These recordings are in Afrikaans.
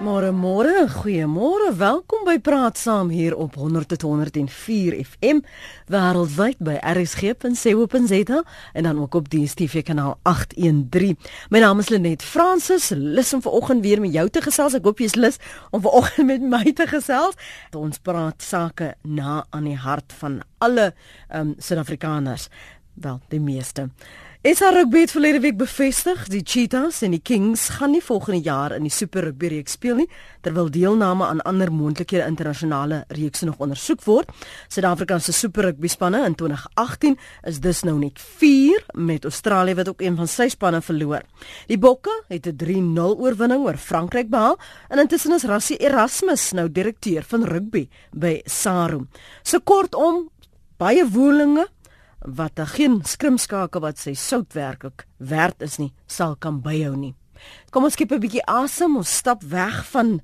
Môre môre, goeiemôre. Welkom by Praat Saam hier op 100.104 FM wêreldwyd by rsg.co.za en dan ook op die DStv kanaal 813. My naam is Lenet Fransis. Lus om vanoggend weer met jou te gesels. Ek hoop jy's lus om vanoggend met my te gesels. Ons praat sake na aan die hart van alle ehm um, Suid-Afrikaners. Wel, die meeste. SA Rugby het verlede week bevestig die Cheetahs en die Kings gaan nie volgende jaar in die Super Rugby reeks speel nie terwyl deelname aan ander moontlike internasionale reekse nog ondersoek word. Suid-Afrika se Super Rugby spanne in 2018 is dus nou net 4 met Australië wat ook een van sy spanne verloor. Die Bokke het 'n 3-0 oorwinning oor Frankryk behaal en intussen is Rassie Erasmus nou direkteur van rugby by SARU. So kortom, baie woelinge wat geen skrimskakel wat sy soutwerk ook werd is nie, sal kan byhou nie. Kom ons skep 'n bietjie asem, ons stap weg van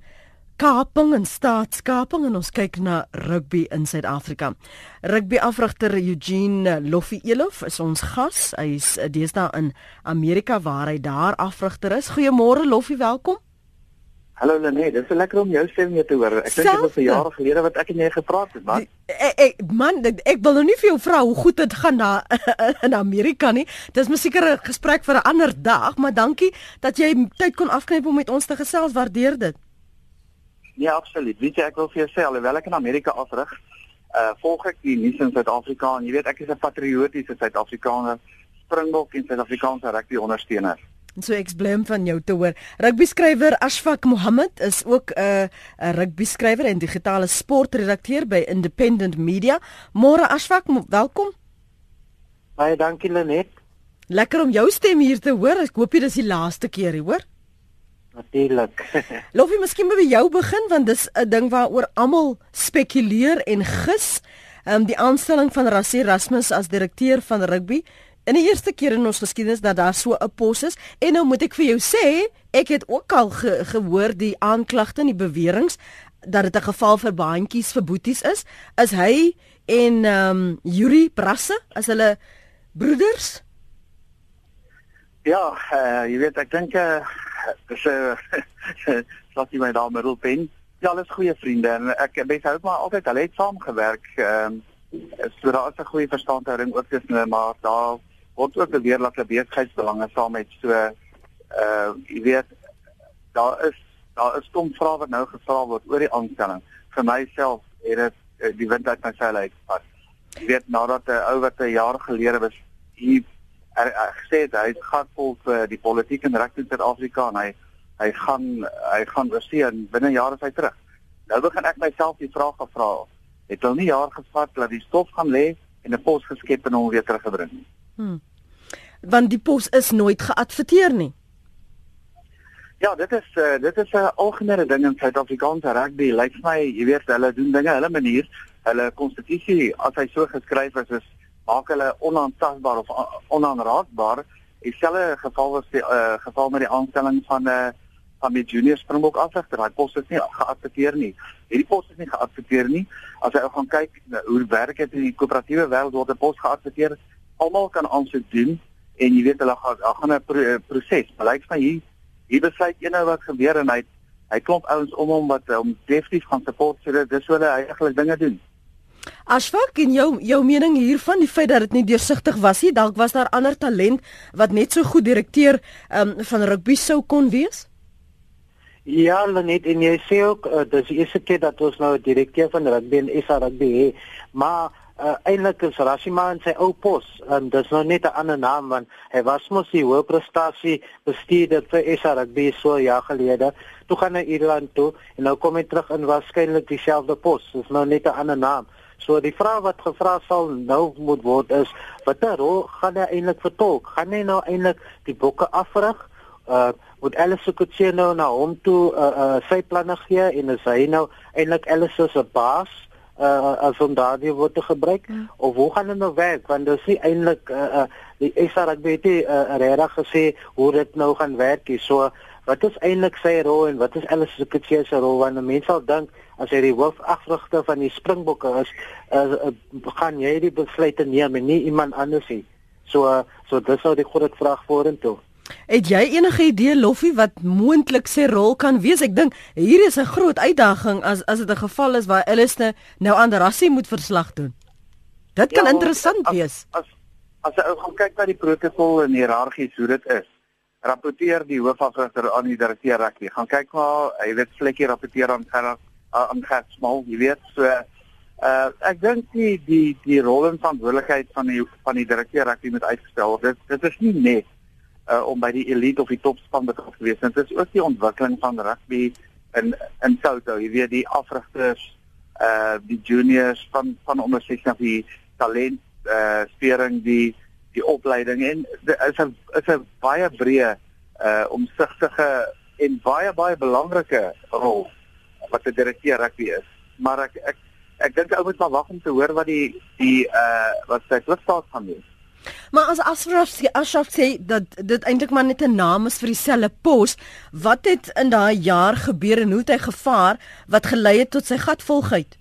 kaping en staatskaping en ons kyk na rugby in Suid-Afrika. Rugby afrigter Eugene Loffie Elof is ons gas. Hy is deesdae in Amerika waar hy daar afrigter is. Goeiemôre Loffie, welkom. Hallo Lenet, dit is lekker om jou stem weer te hoor. Ek dink dit was 'n jaar gelede wat ek en jy gepraat het, man. Ek, ek man, ek wil nou nie vir jou vra hoe goed dit gaan daar in Amerika nie. Dis seker 'n gesprek vir 'n ander dag, maar dankie dat jy tyd kon afknyp om met ons te gesels. Waardeer dit. Ja, absoluut. Weet jy, ek wil vir jou sê alhoewel ek in Amerika afrig, uh volg ek die nuus in Suid-Afrika en jy weet ek is 'n patriotiese Suid-Afrikaner, Springbok en Suid-Afrikaanse rugby ondersteuner. So ek blame van jou te hoor. Rugby skrywer Ashfaq Mohammed is ook 'n uh, 'n rugby skrywer en digitale sportredakteur by Independent Media. Môre Ashfaq, welkom. Baie dankie Lenet. Lekker om jou stem hier te hoor. Ek hoop dit is die laaste keer hier, hoor. Natuurlik. Lofie, miskien by jou begin want dis 'n ding waaroor almal spekuleer en gis. Ehm um, die aanstelling van Rassie Erasmus as direkteur van rugby in die eerste keer in ons geskiedenis dat daar so 'n pos is en nou moet ek vir jou sê ek het ook al ge gehoor die aanklagte en die beweringe dat dit 'n geval vir baantjies vir boeties is is hy en ehm um, Yuri Brasse as hulle broeders Ja, uh, jy weet ek dink eh uh, dis uh, laat jy my daar middelpunt. Ja, hulle is goeie vriende en ek besou maar altyd hulle het saam gewerk. Ehm um, so daar is 'n goeie verstandhouding ook tussen hulle, maar daar word ook beweer dat hulle besigheidsbelange saam het. So uh jy weet daar is daar is stom vrae wat nou gevra word oor die aanstelling. Vir myself het dit uh, die wind uit my seile uitgepas. Jy weet nadat 'n uh, ou wat 'n jaar gelede was hier er, er, gesê het hy gaan vol vir die politiek en reg in Suid-Afrika en hy hy gaan hy gaan wees binne jare is hy terug. Nou begin ek myself die vraag gevra. Het hulle nie jaar gevat dat die stof gaan lê en 'n pos geskep en hom weer teruggebring nie? Hmm. Want die pos is nooit geadverteer nie. Ja, dit is uh, dit is 'n uh, algemene ding in Suid-Afrikaanse rugby. Lyk vir my, jy weet, hulle doen dinge hulle manier. Hulle konstitusie, as hy so geskryf is, is maak hulle onaantastbaar of onaanraakbaar. Dieselfde geval was die uh, geval met die aanstelling van 'n uh, van die junior Springbok afsigter. Daai pos is nie geadverteer nie. Hierdie pos is nie geadverteer nie. As jy gaan kyk hoe werk dit in die koöperatiewe wêreld word 'n pos geadverteer almal kan aansoek doen en jy weet hulle gaan gaan 'n pro, proses. Blyk van hier hier besluit eenou wat gebeur en hy hy klomp ouens om hom wat om definitief gaan support so dit dis hoe hulle eintlik dinge doen. Asfak in jou jou mening hiervan die feit dat dit nie deursigtig was nie, dalk was daar ander talent wat net so goed direkteur um, van rugby sou kon wees? Ja, net en jy sê ook uh, dis die eerste keer dat ons nou 'n direkteur van rugby en SA rugby het, maar uh, eintlik is Rashima in sy ou pos en dis nou net 'n ander naam want hy was mos die hoë prestasie bestuurder vir SA rugby so jaar gelede. Toe gaan hy Ierland toe en nou kom hy terug in waarskynlik dieselfde pos. Dis nou net 'n ander naam. So die vraag wat gevra sal nou moet word is watter rol gaan hy eintlik vertolk? Gaan hy nou eintlik die bokke afrig? Uh moet Alice Kutse nou na hom toe uh, uh sy planne gee en is hy nou eintlik Alice se baas? Uh as om daardie woord te gebruik ja. of hoe gaan dit nou werk? Want dit is nie eintlik uh, uh die SRB het uh, regtig gesê hoe dit nou gaan werk hier. So wat is eintlik sy rol en wat is alles se kitjie se rol? Want mense sal dink as hy die hoofafrigter van die Springbokke is uh, uh, gaan jy die besluite neem en nie iemand anders nie. So uh, so dis nou die groot vraag vorentoe Het jy enige idee Loffie wat moontlik sy rol kan wees? Ek dink hier is 'n groot uitdaging as as dit 'n geval is waar Alistair nou aan Rassie moet verslag doen. Dit kan ja, interessant as, wees. As as jy gaan kyk na die protokol en hiërargie hoe dit is, rapporteer die hoofafrigter aan die direkteur rugby. Gaan kyk maar, hy weet vlekkie rapporteer aan Gerard aan Gert Smal, jy weet so uh ek dink die die die rol en verantwoordelikheid van die van die direkteur rugby moet uitgestel. Dit dit is nie net uh, om by die elite of die topspan betrokke te wees. Dit is ook die ontwikkeling van rugby in in Soto. Jy weet die afrigters, uh die juniors van van onder 16 of die talent uh spering die die opleiding en is 'n is 'n baie breë uh omsigtige en baie baie belangrike rol wat die direkteur rugby is. Maar ek ek ek dink ou moet maar wag om te hoor wat die die uh wat sy klipstaat gaan doen. Maar as Asraf sê Asraf sê dat dit eintlik maar net 'n naam is vir dieselfde pos, wat het in daai jaar gebeur en hoe het hy gevaar wat gelei het tot sy gatvolgheid?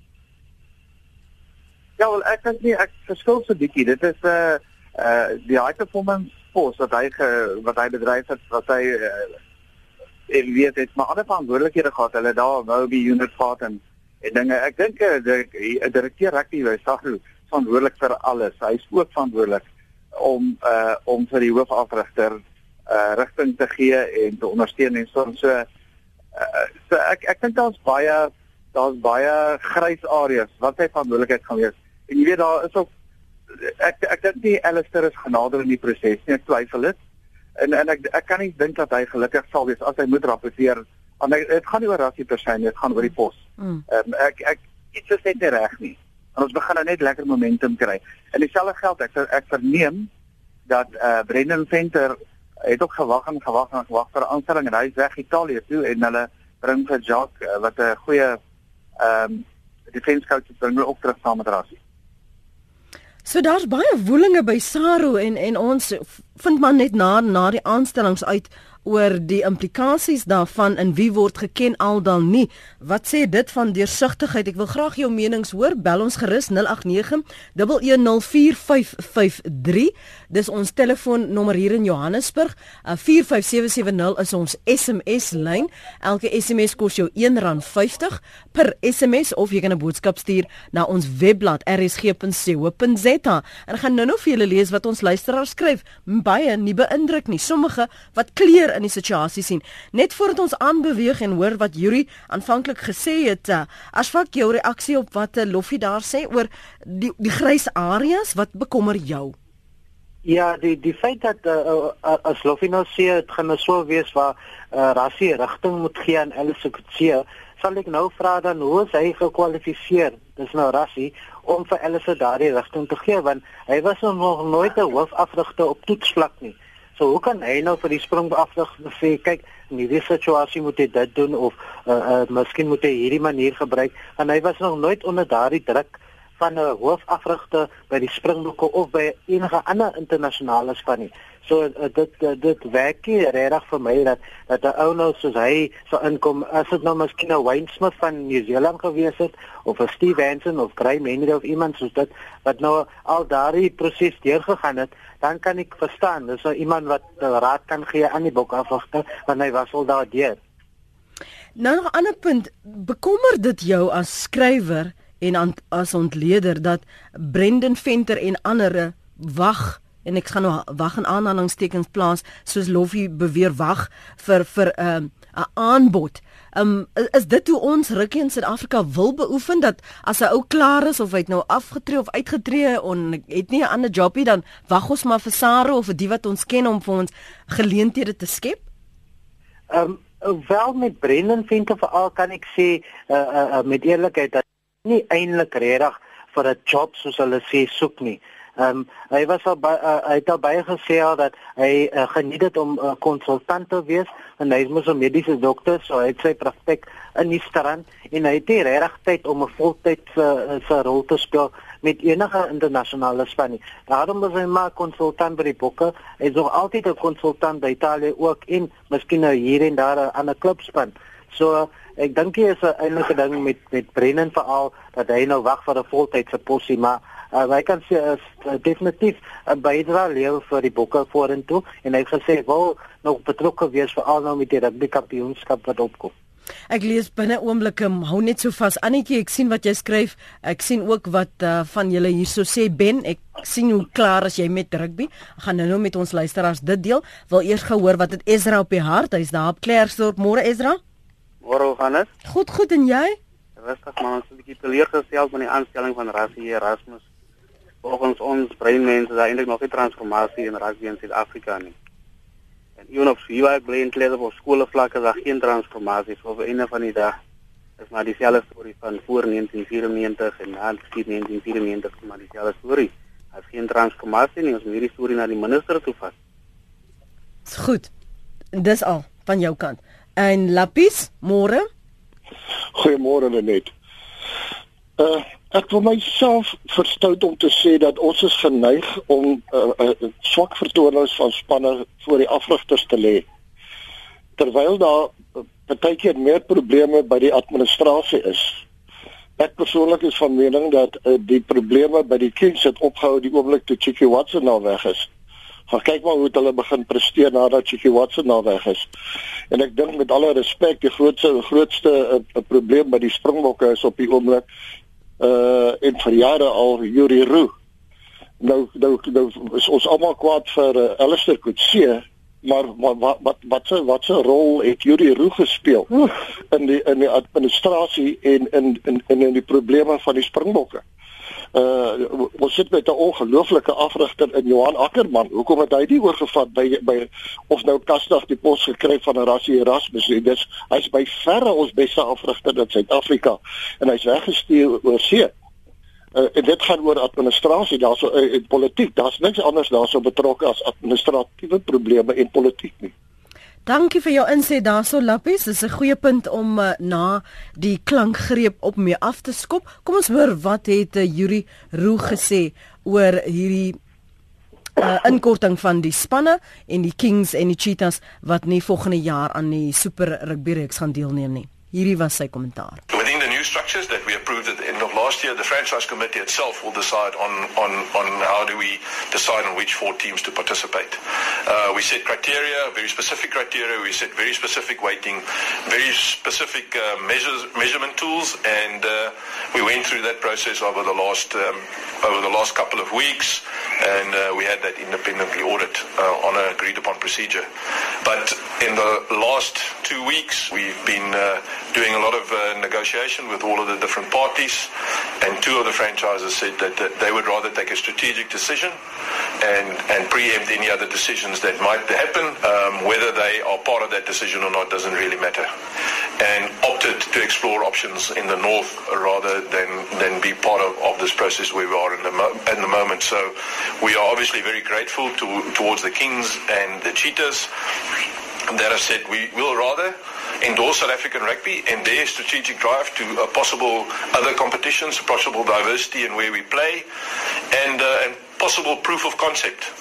Ja, wel ek dink nie ek verskil so bietjie. Dit is 'n uh, uh die high performance pos wat hy ge, wat hy bedryf het, wat hy uh, en weet het maar ander verantwoordelikhede gehad. Hulle daar wou by unit vat en en dinge. Ek dink 'n direkteur rugby hy sê verantwoordelik vir alles. Hy is ook verantwoordelik om uh om vir die hoofafrigter uh rigting te gee en te ondersteun en so so uh, so ek ek dink daar's baie daar's baie grys areas wat hy verantwoordelikheid gaan wees. En jy weet daar is ook ek ek dink nie Alistair is genader in die proses nie, ek twyfel dit. En en ek ek kan nie dink dat hy gelukkig sal wees as hy moet rapporteer. Want dit gaan nie oor rassie per se nie, dit gaan oor die pos. Mm. Ehm um, ek ek iets is net nie reg nie. En ons begin nou net lekker momentum kry. En dieselfde geld ek ek verneem dat eh uh, Brendan Venter het ook gewag en gewag en gewag vir 'n aanstelling en hy is weg Italië toe en hulle bring vir Jacques uh, wat 'n goeie ehm um, defense coach is bring hulle ook terug saam met Rassie. So daar's baie woelinge by Saro en en ons vind maar net na na die aanstellings uit oor die implikasies daarvan in wie word geken al dan nie. Wat sê dit van deursigtigheid? Ek wil graag jou menings hoor. Bel ons gerus 089 1104553. Dis ons telefoonnommer hier in Johannesburg. 45770 is ons SMS lyn. Elke SMS kos jou R1.50 per SMS of jy kan 'n boodskap stuur na ons webblad rsg.co.za. En gaan nou-nou vir julle lees wat ons luisteraars skryf. Baie nie beïndruk nie. Sommige wat kleur in die situasie sien. Net voordat ons aanbeweeg en hoor wat Yuri aanvanklik gesê het, uh, as wat jou reaksie op wat uh, Loffie daar sê oor die die grys areas wat bekommer jou? Ja, die die feit dat uh, uh, as Loffie nou sê dit gaan nou so wees waar uh, rassie rigting moet gee aan Alice Kutse, sal ek nou vra dan hoe is hy gekwalifiseer? Dis nou rassie om vir Alice daardie rigting te gee want hy was nog nooit 'n hoofafrigter op toetsvlak nie. So hoe kan hy nou vir die springafrig sê kyk in hierdie situasie moet jy dit doen of uh, uh miskien moet jy hierdie manier gebruik en hy was nog nooit onder daardie druk van 'n hoofafrigter by die springbokke of by enige ander internasionale span nie. So uh, dit uh, dit werk nie regtig vir my dat dat 'n ou nou soos hy sou inkom as dit nou miskien 'n Wayne Smith van New Zealand gewees het of 'n Steve Hansen of Graham Henry of iemand soos dit wat nou al daardie proses deurgegaan het, dan kan ek verstaan. Dis nou iemand wat raad kan gee aan die bokafwagter want hy was al daar deur. Nou 'n ander punt, bekommer dit jou as skrywer en as ontleder dat Brendan Venter en ander wag en ek gaan nou wag en aanhalingstekens plaas soos Loffie beweer wag vir vir 'n um, 'n aanbod. Um is dit hoe ons rugby in Suid-Afrika wil beoefen dat as 'n ou klaar is of hy nou afgetree of uitgetree en het nie 'n ander jobie dan wag ons maar vir Sare of vir die wat ons ken om vir ons geleenthede te skep? Um wel met Brendan Venter veral kan ek sê uh, uh, uh, met eerlikheid dat nie eintlik regtig vir 'n job soos hulle sê soek nie. Ehm um, hy was al by, uh, hy het al baie gesê al dat hy uh, geniet dit om 'n uh, konsultant te wees en hy is mos 'n mediese dokter so hy het sy praktyk in die strand en hy het nie regtig tyd om 'n voltyd vir sy rol te speel met enige internasionale span nie. Daarom is hy maar konsultant by die bokke. Hy is nog altyd 'n konsultant by Italië ook en miskien nou hier en daar aan 'n klubspan. So ek dink dit is 'n eintlike ding met met Brennan veral dat hy nou wag vir 'n voltydse posie, maar uh, hy kan sê is uh, definitief 'n bydra lewer vir die bokke vorentoe en hy het gesê wil nog betrokke wees veral nou met die rugby kampioenskap wat opkom. Ek lees binne oomblikke hou net so vas. Annetjie ek sien wat jy skryf. Ek sien ook wat uh, van julle hierso sê. Ben ek sien hoe klaar as jy met rugby. Gaan nou nou met ons luisteraars dit deel. Wil eers gehoor wat het Ezra op die hart? Hy's daar op Klerksdorp. Môre Ezra. Môre gaan dit Goed goed en jy? Rustig man. Ons 'n bietjie teleurgestel van die aanstelling van Rassie Erasmus volgens ons breinmense daar eintlik nog 'n transformasie in rugby in Suid-Afrika nie En ewen op wie ek bly in klere op skole vlakke daar geen transformasie so vir een van die dag is maar dieselfde storie van voor 1994 en na 1994 maar dieselfde storie. As geen transformasie nie, ons moet hierdie storie na die minister toe vat. Goed. Dis al van jou kant. En Lapis, môre? Goeiemôre Lenet. Uh ek wil myself verstout om te sê dat ons is geneig om 'n uh, uh, uh, swak vertonings van spanne voor die afrigters te lê. Terwyl daar baie keer meer probleme by die administrasie is. Ek persoonlik is van mening dat uh, die probleme by die Kings het opgehou die oomblik toe Chicky Watson nou weg is. Gaan kyk maar hoe hulle begin presteer nadat Chicky Watson nou weg is. En ek dink met alle respek die grootste grootste uh, probleem by die Springbokke is op die oomblik uh en vir jare al Yuri Roo. Nou nou nou is ons almal kwaad vir uh, Alistair Coetzee, maar wat wat wat wat se wat se rol het Yuri Roo gespeel in die in die administrasie en in in in in die probleme van die Springbokke? Uh ons sit met 'n ongelooflike afrigter in Johan Ackerman. Hoekom het hy die oorgevat by by of nou Kastag die pos gekry van Rassie Erasmus? Dis hy's by verre ons beste afrigter in Suid-Afrika en hy's weggestuur oor see. Uh, en dit gaan oor administrasie, daarso uh, en politiek. Daar's niks anders daarso betrokke as administratiewe probleme en politiek nie. Dankie vir jou insig daarso Lappies. Dis 'n goeie punt om uh, na die klankgreep op mee af te skop. Kom ons hoor wat het uh, Yuri Roo gesê oor hierdie uh, inkorting van die spanne en die Kings en die Cheetahs wat nie volgende jaar aan die Super Rugby reeks gaan deelneem nie. Hierdie was sy kommentaar. Structures that we approved at the end of last year, the franchise committee itself will decide on on on how do we decide on which four teams to participate. Uh, we set criteria, very specific criteria. We set very specific weighting, very specific uh, measures, measurement tools, and uh, we went through that process over the last um, over the last couple of weeks, and uh, we had that independently audit uh, on an agreed upon procedure. But in the last two weeks, we've been uh, doing a lot of negotiation with all of the different parties, and two of the franchises said that, that they would rather take a strategic decision and, and preempt any other decisions that might happen. Um, whether they are part of that decision or not doesn't really matter. And opted to explore options in the north rather than, than be part of, of this process where we are in the, mo- in the moment. So we are obviously very grateful to, towards the Kings and the Cheetahs that have said we will rather endorse South African rugby and their strategic drive to uh, possible other competitions, possible diversity in where we play, and, uh, and possible proof of concept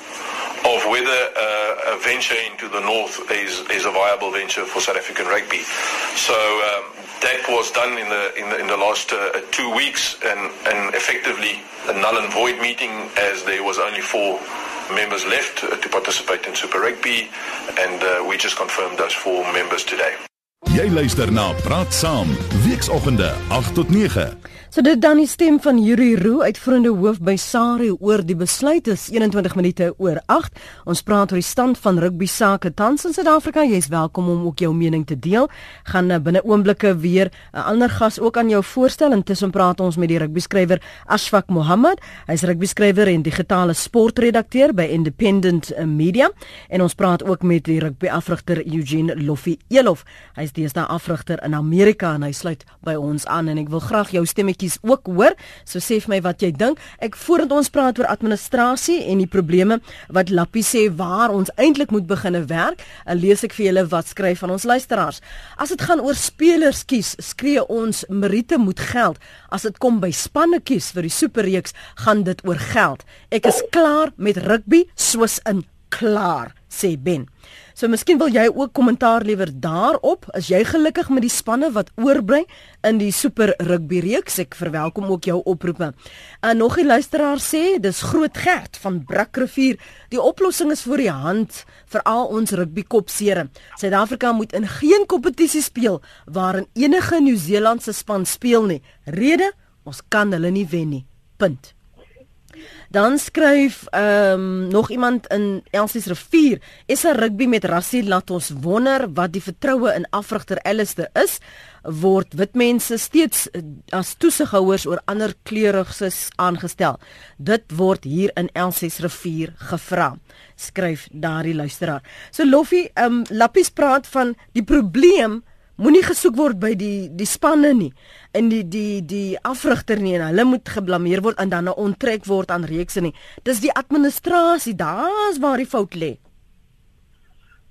of whether uh, a venture into the north is, is a viable venture for South African rugby. So um, that was done in the in the, in the last uh, two weeks, and, and effectively a null and void meeting, as there was only four members left uh, to participate in Super Rugby, and uh, we just confirmed those four members today. Jy luister na Praat Saam, weekoggende 8 tot 9. So dit dan die stem van Yuri Roo uitvoerende hoof by SARI oor die besluit is 21 minute oor 8. Ons praat oor die stand van rugby sake tans in Suid-Afrika. Jy's welkom om ook jou mening te deel. Gaan uh, binne oomblikke weer 'n uh, ander gas ook aan jou voorstel. Intussen praat ons met die rugby skrywer Ashfaq Mohammed. Hy's rugby skrywer en digitale sportredakteur by Independent uh, Media en ons praat ook met die rugby afrigter Eugene Loffie Elof. Hy's deesdae afrigter in Amerika en hy sluit by ons aan en ek wil graag jou stemmetjie netjies ook hoor. So sê vir my wat jy dink. Ek voordat ons praat oor administrasie en die probleme wat Lappie sê waar ons eintlik moet beginne werk, lees ek vir julle wat skryf van ons luisteraars. As dit gaan oor spelers kies, skree ons Merite moet geld. As dit kom by spanne kies vir die superreeks, gaan dit oor geld. Ek is klaar met rugby soos in klaar, sê Ben. So miskien wil jy ook kommentaar lewer daarop. Is jy gelukkig met die spanne wat oorbly in die Super Rugby reeks? Ek verwelkom ook jou oproepe. En nog 'n luisteraar sê, dis Groot Gert van Brakrivier. Die oplossing is voor die hand vir al ons rugby kopsere. Suid-Afrika moet in geen kompetisie speel waarin enige Nieu-Seelandse span speel nie. Rede, ons kan hulle nie wen nie. Punt. Dan skryf ehm um, nog iemand in Elsies rivier, is 'n rugby met rassie laat ons wonder wat die vertroue in afrigter Alistair is word wit mense steeds eh, as toesighouers oor ander kleuriges aangestel. Dit word hier in Elsies rivier gevra. Skryf daardie luisteraar. So Loffie, ehm um, Lappies praat van die probleem moenie gesoek word by die die spanne nie in die die die afrigter nie en hulle moet geblameer word en dan onttrek word aan reekse nie dis die administrasie daar's waar die fout lê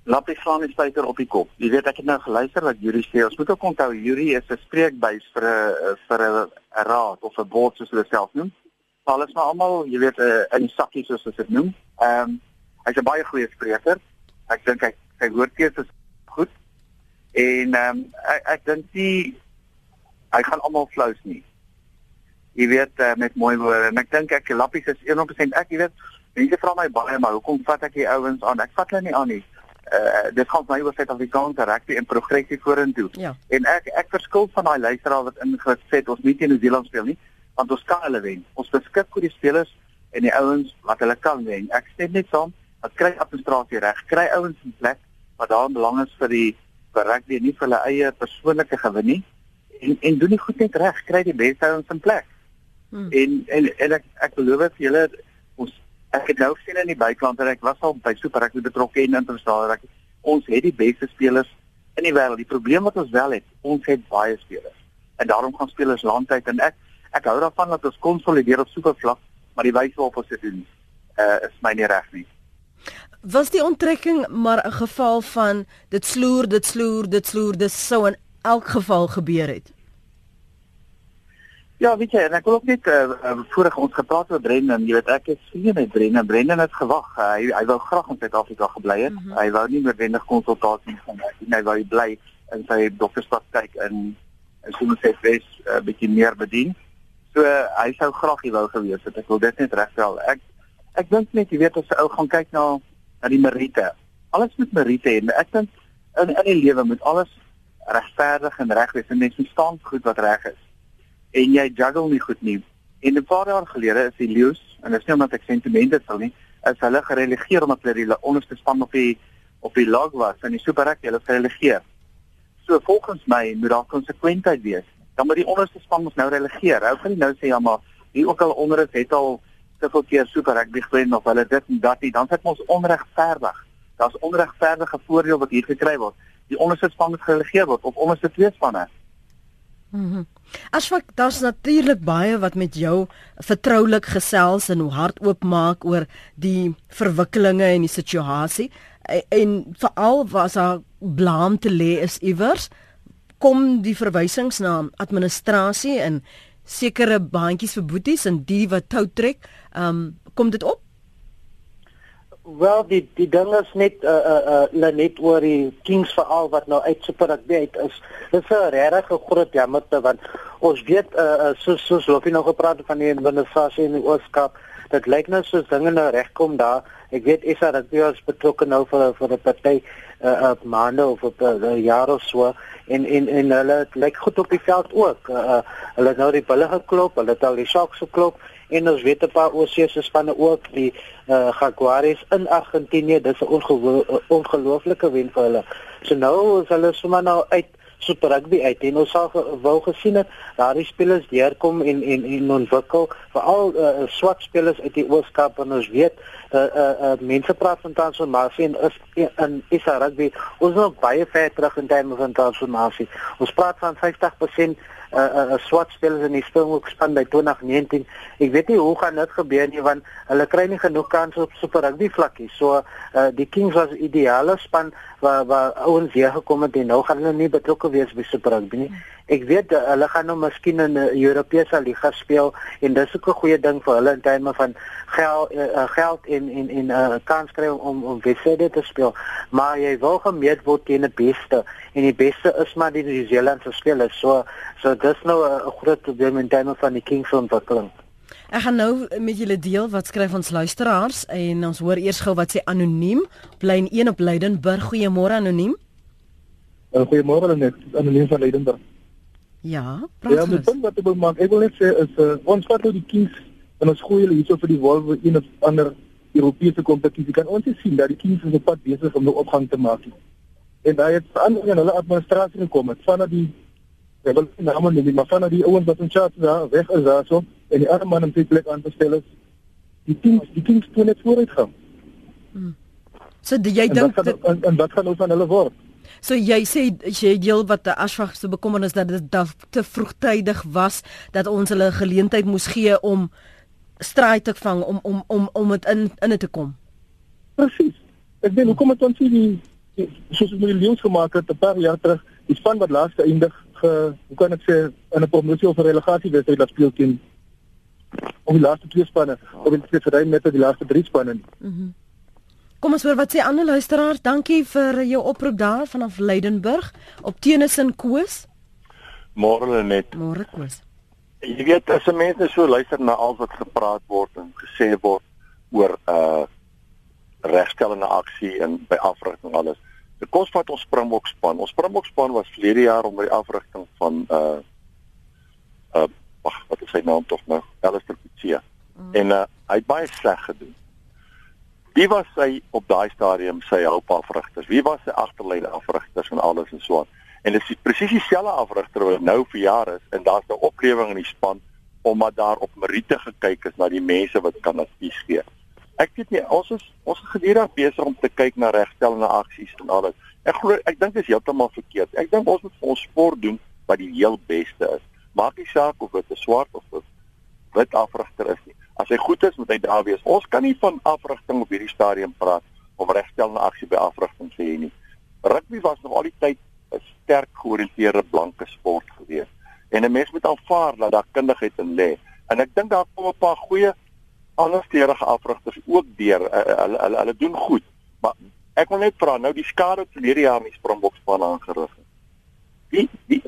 Lappie slaan die spyker op die kop. Jy weet ek het nou geluister wat Yuri sê. Ons moet ook onthou Yuri is 'n spreekbuis vir 'n vir 'n raad of 'n board soos hulle self noem. Alles maar almal, jy weet, uh, in sakkies soos hulle dit noem. Ehm um, hy's 'n baie goeie spreker. Ek dink hy woordkeuse is goed. En ehm um, ek, ek dink die hy gaan almal flous nie. Jy weet uh, met mooi woorde en ek dink ek lappies is 100% ek jy weet mense vra my baie maar hoekom vat ek die ouens aan? Ek vat hulle nie aan nie. Uh dit gaan my oor Suid-Afrikaanse rugby en progressie vorentoe. Ja. En ek ek verskil van daai luisteraar wat ingesê het ons nie teen Nieu-Seeland speel nie, want ons kan hulle wen. Ons beskik oor die spelers en die ouens wat hulle kan wen. Ek stem net saam, dat kry administrasie reg, kry ouens in plek wat daar belang is vir die rugby nie vir hulle eie persoonlike gewin nie en en doen die goed net reg, kry die beste ouens in plek. Hmm. En en en ek ek beloof vir julle ons ek het nou gesien in die byklant dat ek was al by Super Rugby betrokke en internasionaal rugby. Ons het die beste spelers in die wêreld. Die probleem wat ons wel het, ons het baie spelers. En daarom gaan spelers landtyd en ek ek hou daarvan dat ons konsolideer op supervlak, maar die wyse waarop ons dit doen, uh is my nie reg nie. Was die onttrekking maar 'n geval van dit sloer, dit sloer, dit sloer, dit sou in elk geval gebeur het? Ja, weet jy, en ek wil ook net uh, uh, voorig ons gepraat oor Brendan, jy weet ek is vriende met Brendan. Brendan het gewag. Uh, hy hy wou graag in Suid-Afrika gebly het. Mm -hmm. Hy wou nie noodwendig konsultasie gaan hê nie. Hy wou bly in sy dokterspraktyk in in Somerset West 'n uh, bietjie meer bedien. So uh, hy sou graag hier wou gewees het. Ek wil dit net regstel. Ek ek dink net jy weet as 'n ou gaan kyk na na die meriete. Alles moet meriete hê. Ek dink in in die lewe moet alles regverdig en reg wees en mens verstaan goed wat reg is. En jy juggle nie goed nie. En 'n paar jaar gelede is die leeu's en dit is nie omdat ek sentimente sal nie, is hulle gerelegeer omdat hulle die onderste span op die op die log was en die super rugby hulle gerelegeer. So volgens my moet daar konsekwentheid wees. Dan moet die onderste span ons nou relegeer. Hou kan nie nou sê ja maar wie ook al onder is het al soveel keer super rugby gewen of hulle dit en dat nie, dan sit ons onregverdig. Daar's onregverdige voordeel wat hier gekry word die onderste span gerelegeer word of onderste twee spanne. Mhm. Mm Asfak, daar's natuurlik baie wat met jou vertroulik gesels en hoe hard oopmaak oor die verwikkelinge en die situasie en, en veral was daar blaam te lê is iewers kom die verwysings na administrasie en sekere baantjies vir boeties en die wat tou trek, ehm um, kom dit op? Wel die die ding is net uh uh uh net oor die Kings veral wat nou uit Super Rugby uit is. Dit is 'n regtig groot jammerte want ons weet uh, uh soos soos jy nou gepraat van die administrasie in die Ooskaap. Dit lyk nou soos dinge nou regkom daar. Ek weet dat jy is betrokke nou vir vir 'n party uh op maande of op 'n uh, jaar of so en en en hulle lyk goed op die veld ook. Uh, uh hulle het nou die bulle geklop, hulle het al die Sharks geklop en ons weet 'n paar oorsese spanne ook die uh, Jaguares in Argentinië dis 'n ongelooflike wen vir hulle. So nou is hulle sommer nou uit Super Rugby uit en ons sal wou gesien het daardie spelers deurkom en en en ontwikkel veral uh, swart spelers uit die Ooskaap en ons weet uh, uh, uh, mense praat van transformasie en is in Isa Rugby ons is nog baie ver terug in terme van transformasie. Ons praat van 50% uh, uh, swart spelers in die Springbok span by 2019. Ek weet nie hoe gaan dit gebeur nie want hulle kry nie genoeg kans op Super Rugby vlakkie. So uh, die Kings was ideale span waar waar ouens hier gekom het en nou gaan hulle nie betrokke wees by Super Rugby nie. Ek weet uh, hulle gaan nou miskien in 'n Europese liga speel en dis ook 'n goeie ding vir hulle in terme van geld uh, geld in in in 'n uh, kans kry om om wedstryde te speel. Maar jy wil gemeet word teen die beste en die beste is maar die New Zealandse spelers. So so dis nou 'n groot probleem in terme van die Kings ontwikkeling. Ek gaan nou met julle deel wat skryf ons luisteraars en ons hoor eers gou wat sê anoniem bly in 1 op Leidenburg. Goeiemôre anoniem. Uh, Goeiemôre net anoniem van Leidenburg. Ja, praat Ja, my punt wat ek wil maak, ek wil net sê is uh, ons vat nou die Kings en ons gooi hulle hierso vir die Wolves in 'n ander Europese kompetisie. Kan ons sien dat die Kings is op pad besig om nou opgang te maak. En daai het verander in hulle administrasie gekom het vanaf die ek wil nie name noem maar vanaf die ouens wat in charge daar weg is daarso en die ander man in sy plek aan te stel is die Kings die Kings toe net vooruit gaan. Hmm. So jy dink en, en wat gaan nou van hulle word? So jy sê jy deel wat die Ashwag se bekommernis dat dit te vroegtydig was dat ons hulle geleentheid moes gee om stryd te vang om om om om dit in in te kom. Presies. Ek dink hoekom het ons nie soos ons die leeu's gemaak het 'n paar jaar terug, die span wat laaste eindig ge hoe kan ek sê in 'n promosie of 'n relegasie wedstryd dat speel teen om die laaste twee spanne of in die verdeling met die laaste drie spanne. Mhm. Mm Kom ons hoor wat sê ander luisteraars. Dankie vir jou oproep daar vanaf Leidenburg op Tennyson Koos. Môre net. Môre Koos. Jy weet as mense so luister na al wat gepraat word en gesê word oor 'n uh, regstellende aksie en by afrigting alles. Dit kos wat ons Springbok span. Ons Springbok span was verlede jaar onder die afrigting van uh uh wat is sy naam tog nou? Alistair Coetzee. Mm. En uh hy het baie sleg gedoen. Wie was sy op daai stadium sy hulpafrigters? Wie was sy agterlede afrigters en alles en so aan? En dit is presies dieselfde afrigter wat nou vir jare is en daar's 'n oplewing in die span omdat daar op meriete gekyk is na die mense wat kan advies gee. Ek weet nie ons is ons is gedurig besig om te kyk na regstellende aksies en alles. Ek glo ek dink dit is heeltemal verkeerd. Ek dink ons moet vir ons sport doen wat die heel beste is. Maak nie saak of dit 'n swart of 'n wit afrigter is nie. As hy goed is, moet hy daar wees. Ons kan nie van afrigting op hierdie stadium praat of regstellende aksie by afrigting sê nie. Rugby was nog al die tyd 'n sterk georiënteerde blanke sport gewees. En 'n mens moet aanvaar dat daar kundigheid in lê. En ek dink daar kom 'n paar goeie andersteurige afrigters ook deur. Uh, hulle hulle hulle doen goed. Maar ek wil net vra, nou die skade wat hierdie jaar in die Springbok span aangerig het. Wie wie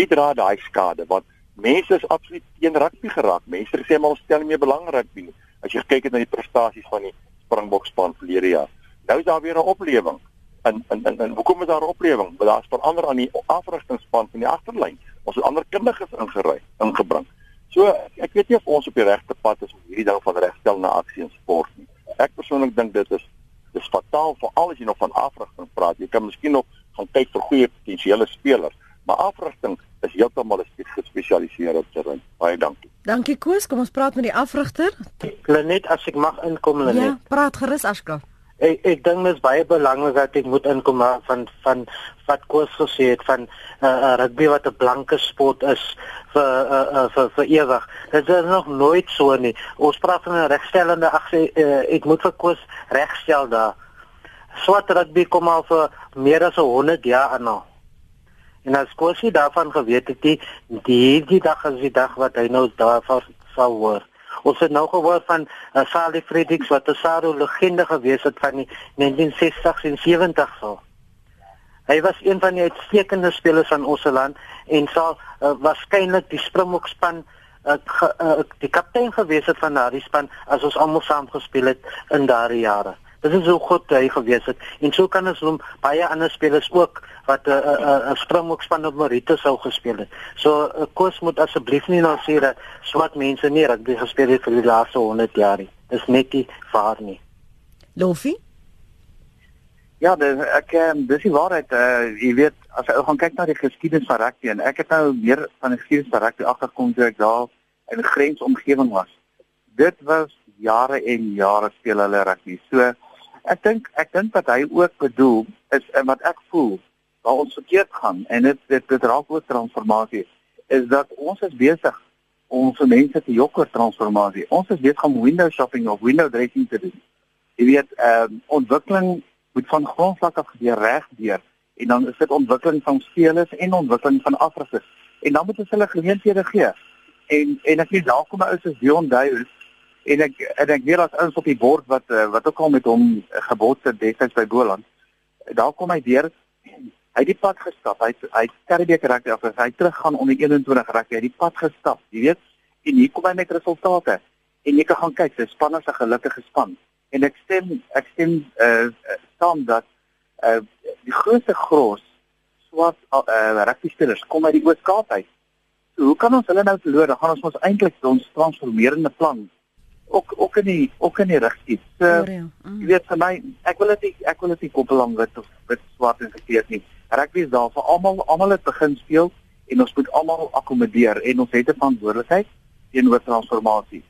wie dra daai skade? Want mense is absoluut teen rugby geraak. Mense sê maar ons stel nie meer belang rugby nie. As jy kyk na die prestasies van die Springbok span verlede jaar. Nou is daar weer 'n oplewing. En en en, en hoekom is daar 'n oplewing? Want daar's verander aan die afrigtingspan van die agterlyn. Ons het ander kundiges ingery, ingebring. So ek weet nie of ons op die regte pad is om hierdie ding van regstel na aksie in sport nie. Ek persoonlik dink dit is dis fataal vir al as jy nog van afrigting praat. Jy kan miskien nog gaan kyk vir goeie potensiële spelers, maar afrigting is heeltemal gespesialiseer op terrein. Baie dankie. Dankie Koos, kom ons praat met die afrigter. Lenet, as ek mag inkom Lenet. Ja, praat gerus Aska. Ek ek dink dit is baie belangrik dat ek moet inkom van van wat Koos gesê het van uh, rugby wat 'n blanke sport is vir uh, uh, vir vir ewig. Dit is nog nooit so nie. Ons praat van 'n regstellende aksie. Uh, ek moet vir Koos regstel daar. Swart rugby kom al vir meer as 100 jaar aan nou. En as Kosie daarvan geweet het, die hierdie dag is die dag wat hy nou daarvan sal hoor. Ons het nou gehoor van uh, Sally Fredericks wat 'n Saro legende gewees het van die 1960s en 70s al. Hy was een van die uitstekende spelers van ons land en sal uh, waarskynlik die Springbok span uh, ge, uh, die kaptein gewees het van daardie span as ons almal saam gespeel het in daardie jare. Dit is so goed hy gewees het en so kan ons hom baie ander spelers ook wat 'n uh, 'n uh, 'n uh, uh, Springbok span op Marite sou gespeel het. So uh, Koos moet asseblief nie nou sê dat swart mense nie rugby gespeel het vir die laaste 100 jaar nie. Dis net nie waar nie. Lofie? Ja, dis ek ehm dis die waarheid. Uh jy weet as jy gaan kyk na die geskiedenis van rugby en ek het nou meer van die geskiedenis van rugby agterkom toe ek daar in 'n grensomgewing was. Dit was jare en jare speel hulle rugby. So Ek dink ek dink wat hy ook bedoel is en wat ek voel waar ons verkeerd gaan en dit dit, dit raak oor transformasie is dat ons is besig om vir mense te jokker transformasie. Ons is besig om window shopping of window dressing te doen. Jy weet, ehm uh, ontwikkeling moet van grondvlak af gebeur reg deur en dan is dit ontwikkeling van spelers en ontwikkeling van afrigters. En dan moet ons hulle geleenthede gee. En en ek weet daar kom 'n ou soos Dion Duys en ek en ek weet as ons op die bord wat eh, wat ook al met hom gebots het destyds by Boland. Daar kom hy deur hy het die pad gestap. Hy hy Karibeek rugby af, hy terug gaan onder 21 rugby. Hy het die pad gestap, jy weet. En hier kom hy met resultate. En jy kan gaan kyk, sy span is 'n gelukkige span. En ek stem ek stem uh saam dat uh die grootste gros swart uh rugby spelers kom uit die Oos-Kaap uit. So hoe kan ons hulle nou verloor? Dan gaan ons ons eintlik ons transformerende plan ook ook in die ook in die rigting. So ja. mm. jy weet vir my, ek wil dit ek wil dit nie koppel aan wit of wit swart en verkeerd nie. Rugby is daar vir almal, almal het begin speel en ons moet almal akkommodeer en ons het 'n verantwoordelikheid teenoor transformasie.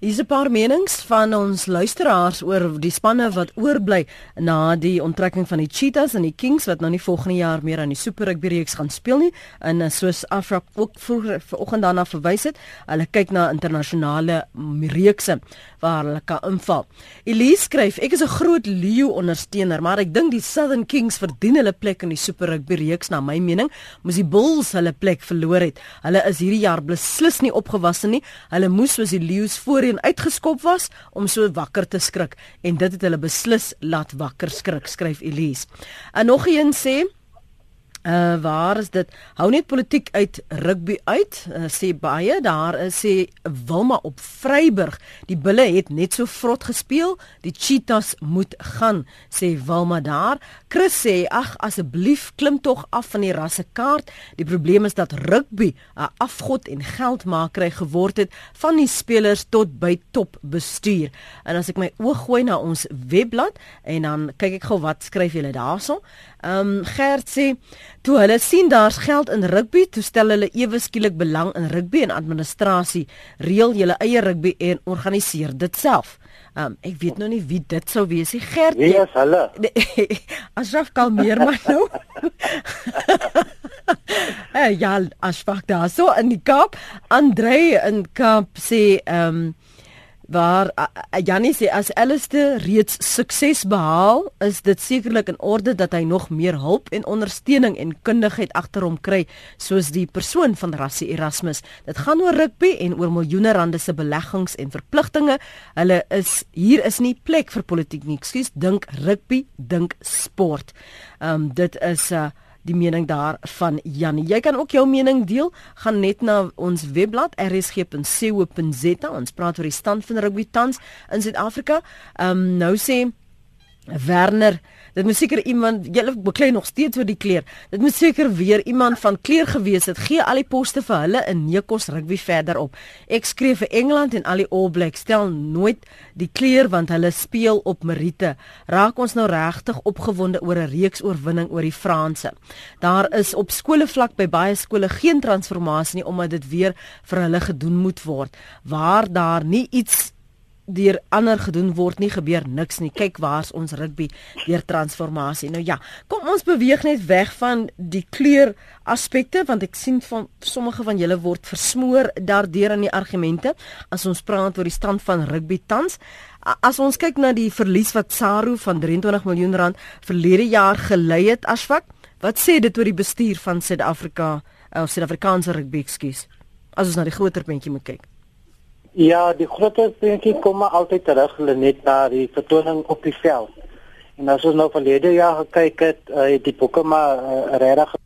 Hier's 'n paar menings van ons luisteraars oor die spanne wat oorbly na die onttrekking van die Cheetahs en die Kings wat nou nie volgende jaar meer aan die Super Rugby reeks gaan speel nie. En eh, soos Afra ook vroeër vanoggend daarna verwys het, hulle kyk na internasionale reekse waar hulle kan inval. Elise skryf: "Ek is 'n groot Leo ondersteuner, maar ek dink die Southern Kings verdien hulle plek in die Super Rugby reeks na my mening. Moes die Bulls hulle plek verloor het. Hulle is hierdie jaar beslis nie opgewasse nie. Hulle moes soos die Leeu's voorheen uitgeskop was om so wakker te skrik en dit het hulle beslis laat wakker skrik, skryf Elise. En nog een sê Uh waar is dit? Hou net politiek uit rugby uit. Uh, sê baie daar is sê Wilma op Vryburg. Die bulle het net so vrot gespeel. Die cheetahs moet gaan, sê Wilma daar. Chris sê ag asseblief klim tog af van die rassekaart. Die probleem is dat rugby 'n afgod en geldmakery geword het van die spelers tot by top bestuur. En as ek my oog gooi na ons webblad en dan kyk ek gou wat skryf julle daarso. Ehm um, Gert sê Toe hulle sien daar's geld in rugby, toe stel hulle ewe skielik belang in rugby en administrasie, reël julle eie rugby en organiseer dit self. Um, ek weet nou nie wie dit sou wees nie. Gert. Wie is hulle? Asraf Kalmeer maar nou. Eh ja, Asfak daar so in die Kaap. Andre in Kaap sê um, waar Janie sê as Alistair reeds sukses behaal, is dit sekerlik in orde dat hy nog meer hulp en ondersteuning en kundigheid agter hom kry, soos die persoon van Rassie Erasmus. Dit gaan oor rugby en oor miljoene rande se beleggings en verpligtinge. Hulle is hier is nie plek vir politiek nie. Ekskuus, dink rugby, dink sport. Ehm um, dit is 'n uh, die mening daar van Jan. Jy kan ook jou mening deel. Gaan net na ons webblad rsg.co.za. Ons praat oor die stand van rugby tans in Suid-Afrika. Ehm um, nou sê Werner Dit moet seker iemand julle beklei nog steeds oor die kleer. Dit moet seker weer iemand van kleer gewees het. Gee al die poste vir hulle in Nekos rugby verder op. Ek skryf vir Engeland en al die All Blacks stel nooit die kleer want hulle speel op Merite. Raak ons nou regtig opgewonde oor 'n reeks oorwinning oor die Franse. Daar is op skole vlak by baie skole geen transformasie nie omdat dit weer vir hulle gedoen moet word. Waar daar nie iets deur ander gedoen word nie gebeur niks nie. Kyk waar's ons rugby deur transformasie. Nou ja, kom ons beweeg net weg van die kleur aspekte want ek sien van sommige van julle word versmoor daardeur in die argumente as ons praat oor die stand van rugby tans. As ons kyk na die verlies wat Saru van 23 miljoen rand verlede jaar gelei het asfak, wat sê dit oor die bestuur van Suid-Afrika of Suid-Afrikaanse rugby, ekskuus. As ons na die groter prentjie moet kyk. Ja, die groter prentjie kom maar altyd terug net na die vertoning op die veld. En as ons nou verlede jaar gekyk het, uh, het die boeke maar uh, regtig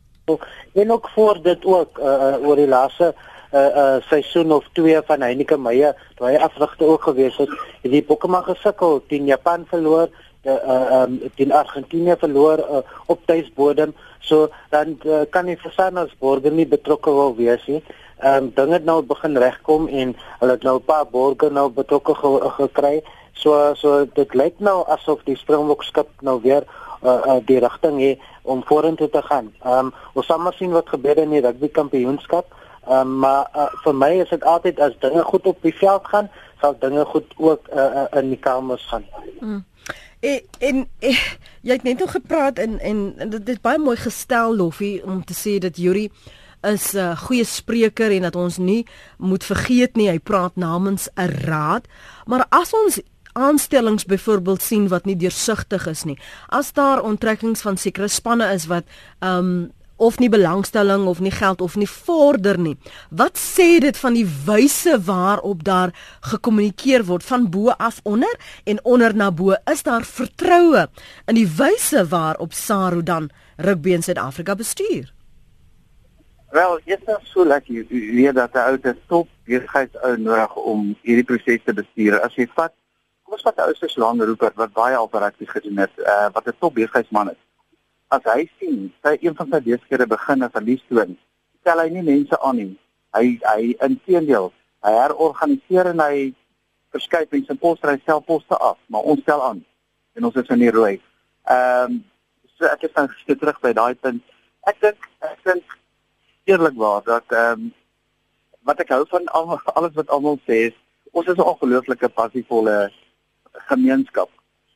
en ook voor dit ook uh, oor die laaste uh, uh, seisoen of twee van Heineken Meyer, toe hy afrigte ook gewees het, het die boeke maar gesukkel teen Japan verloor, die uh, um, teen Argentinië verloor uh, op tuisbodem. So dan uh, kan nie verstaan as borger nie betrokke wil wees nie ehm um, dinge nou begin regkom en hulle het nou 'n paar borgers nou betrokke ge gekry. So so dit lyk nou asof die Springbok skip nou weer uh, uh die rigting het om vorentoe te gaan. Ehm um, ons sal maar sien wat gebeur in die rugby kampioenskap. Ehm um, maar uh, vir my is dit altyd as dinge goed op die veld gaan, sal dinge goed ook uh, uh, in die kamers gaan. Mm. En, en, en jy het net nog gepraat en en dit is baie mooi gestel Loffie om te sê dat Yuri is 'n uh, goeie spreker en dat ons nie moet vergeet nie hy praat namens 'n raad. Maar as ons aanstellings byvoorbeeld sien wat nie deursigtig is nie. As daar onttrekkings van sekere spanne is wat um of nie belangstelling of nie geld of nie vorder nie. Wat sê dit van die wyse waarop daar gekommunikeer word van bo af onder en onder na bo? Is daar vertroue in die wyse waarop SARU dan rugby in Suid-Afrika bestuur? Wel, is dit so lekker jy weet dat 'n ou te top besigheidsou nodig om hierdie proses te bestuur. As jy vat kom ons vat 'n ou soos Lang Rupert wat baie operasies gedoen het, uh, wat 'n top besigheidsman is as hy sien sy een van sy besighede begin as 'n liefstoon, stel hy nie mense aan nie. Hy hy inteendeel, hy herorganiseer en hy verskuif mense poste hy self poste af, maar ons stel aan en ons is in die rooi. Ehm um, so ek is nou gesê terug by daai punt. Ek dink ek dink eerlikwaar dat ehm um, wat ek hou van al, alles wat almal sê is ons is 'n ongelooflike passievolle gemeenskap.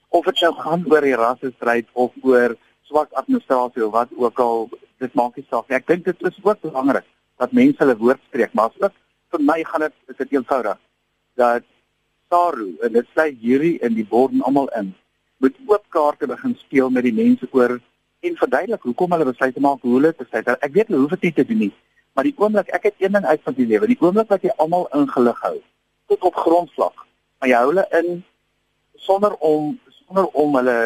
Of dit nou gaan oor die rassestryd of oor swak administrasie of wat ook al dit maak nie saak nie. Ek dink dit is ook belangrik dat mense hulle woord spreek, maar ook vir my gaan dit is dit eenvoudig dat Saru en dit sê hierdie in die bord en almal in moet oop kaarte begin speel met die mense oor en verduidelik hoekom hulle besluit maak hoe hulle sê. Ek weet hulle hoef dit nie te doen nie, maar die oomblik ek het een ding uit van die lewe, die oomblik wat jy almal ingelig hou tot op grondslag, maar jy hou hulle in sonder om sonder om hulle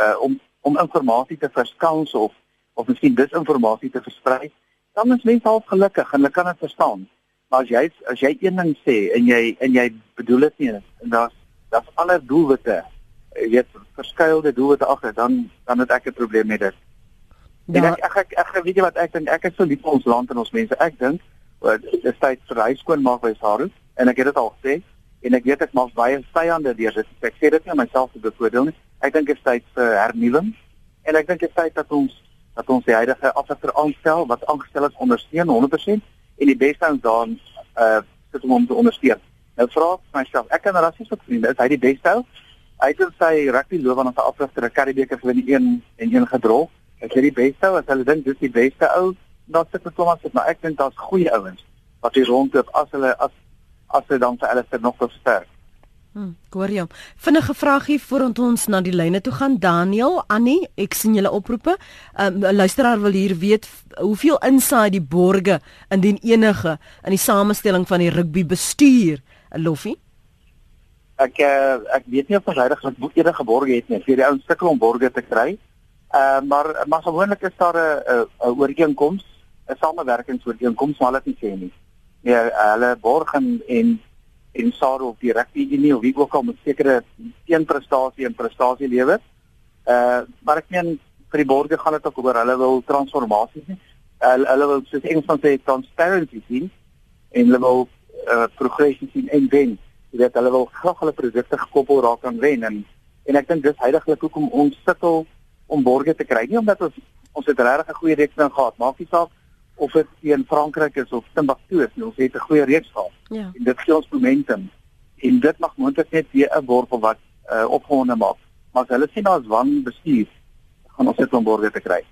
uh, om om inligting te verskans of of miskien disinformasie te versprei, dan is mense half gelukkig en hulle kan dit verstaan. Maar as jy as jy een ding sê en jy en jy bedoel dit nie en daar's daar's ander doelwitte, jy weet verskeidelde doelwitte agter, dan dan het ek 'n probleem met dit. Ja. Ek ek ek, ek weet jy wat ek dink, ek is so lief vir ons land en ons mense. Ek dink dit is tyd vir hy skoon maak by Saru en ek het dit al gesê en ek weet ek maak baie vyande deur dit. Ek sê dit nie om myself te bevoordeel nie. Ek dink dit is tyd vir hernuwing en ek dink dit is tyd dat ons dat ons die huidige afsitter aanstel wat aangestel is ondersteun 100% en die beste ons dan uh sit om hom te ondersteun. Nou vra ek myself, ek kan rassies op vriende, is hy die beste ou? Hy het sy rugby loopbaan as 'n afsigter 'n Karibeker in een en een gedrol. Ek sê die beste ou, as hulle dink dis die beste ou, dan sit dit Thomas, maar ek dink daar's goeie ouens wat hier rondloop as hulle as as hulle dan vir Alistair nog versterk. Hm, hoor jy. Vinnige vraagie voordat ons na die lyne toe gaan. Daniel, Annie, ek sien julle oproepe. 'n um, Luisteraar wil hier weet hoeveel inside die borge indien enige in die samestelling van die rugby bestuur. Loffie. Ek uh, ek weet nie of ons regtig wat enige borge het nie. Vir die ouens sukkel om borge te kry. Uh maar maar gewoonlik is daar 'n ooreenkoms, 'n samewerkingsooreenkoms, maar hulle het nie sê nie. Nee, hulle borg en en en SARU of die rugby unie of wie ook al met sekere teenprestasie en prestasie lewer. Uh maar ek meen vir die borgers gaan dit ook oor hulle wil transformasie sien. Hulle hulle wil soos Engels van sê transparency sien en hulle wil uh progressie sien en wen. Jy weet hulle wil graag hulle produkte gekoppel raak aan wen en en ek dink dis heidaglik hoekom ons sukkel om borgers te kry. Nie omdat ons ons het regtig 'n goeie reeks gehad, maak nie saak of dit teen Frankryk is of Timbuktu is, ons het 'n goeie reeks gehad. Ja. En dit gee ons momentum. En dit mag moontlik net weer 'n wortel wat uh, opgewonde maak. Maar as hulle sien daar's wan bestuur, gaan ons dit van borge te kry.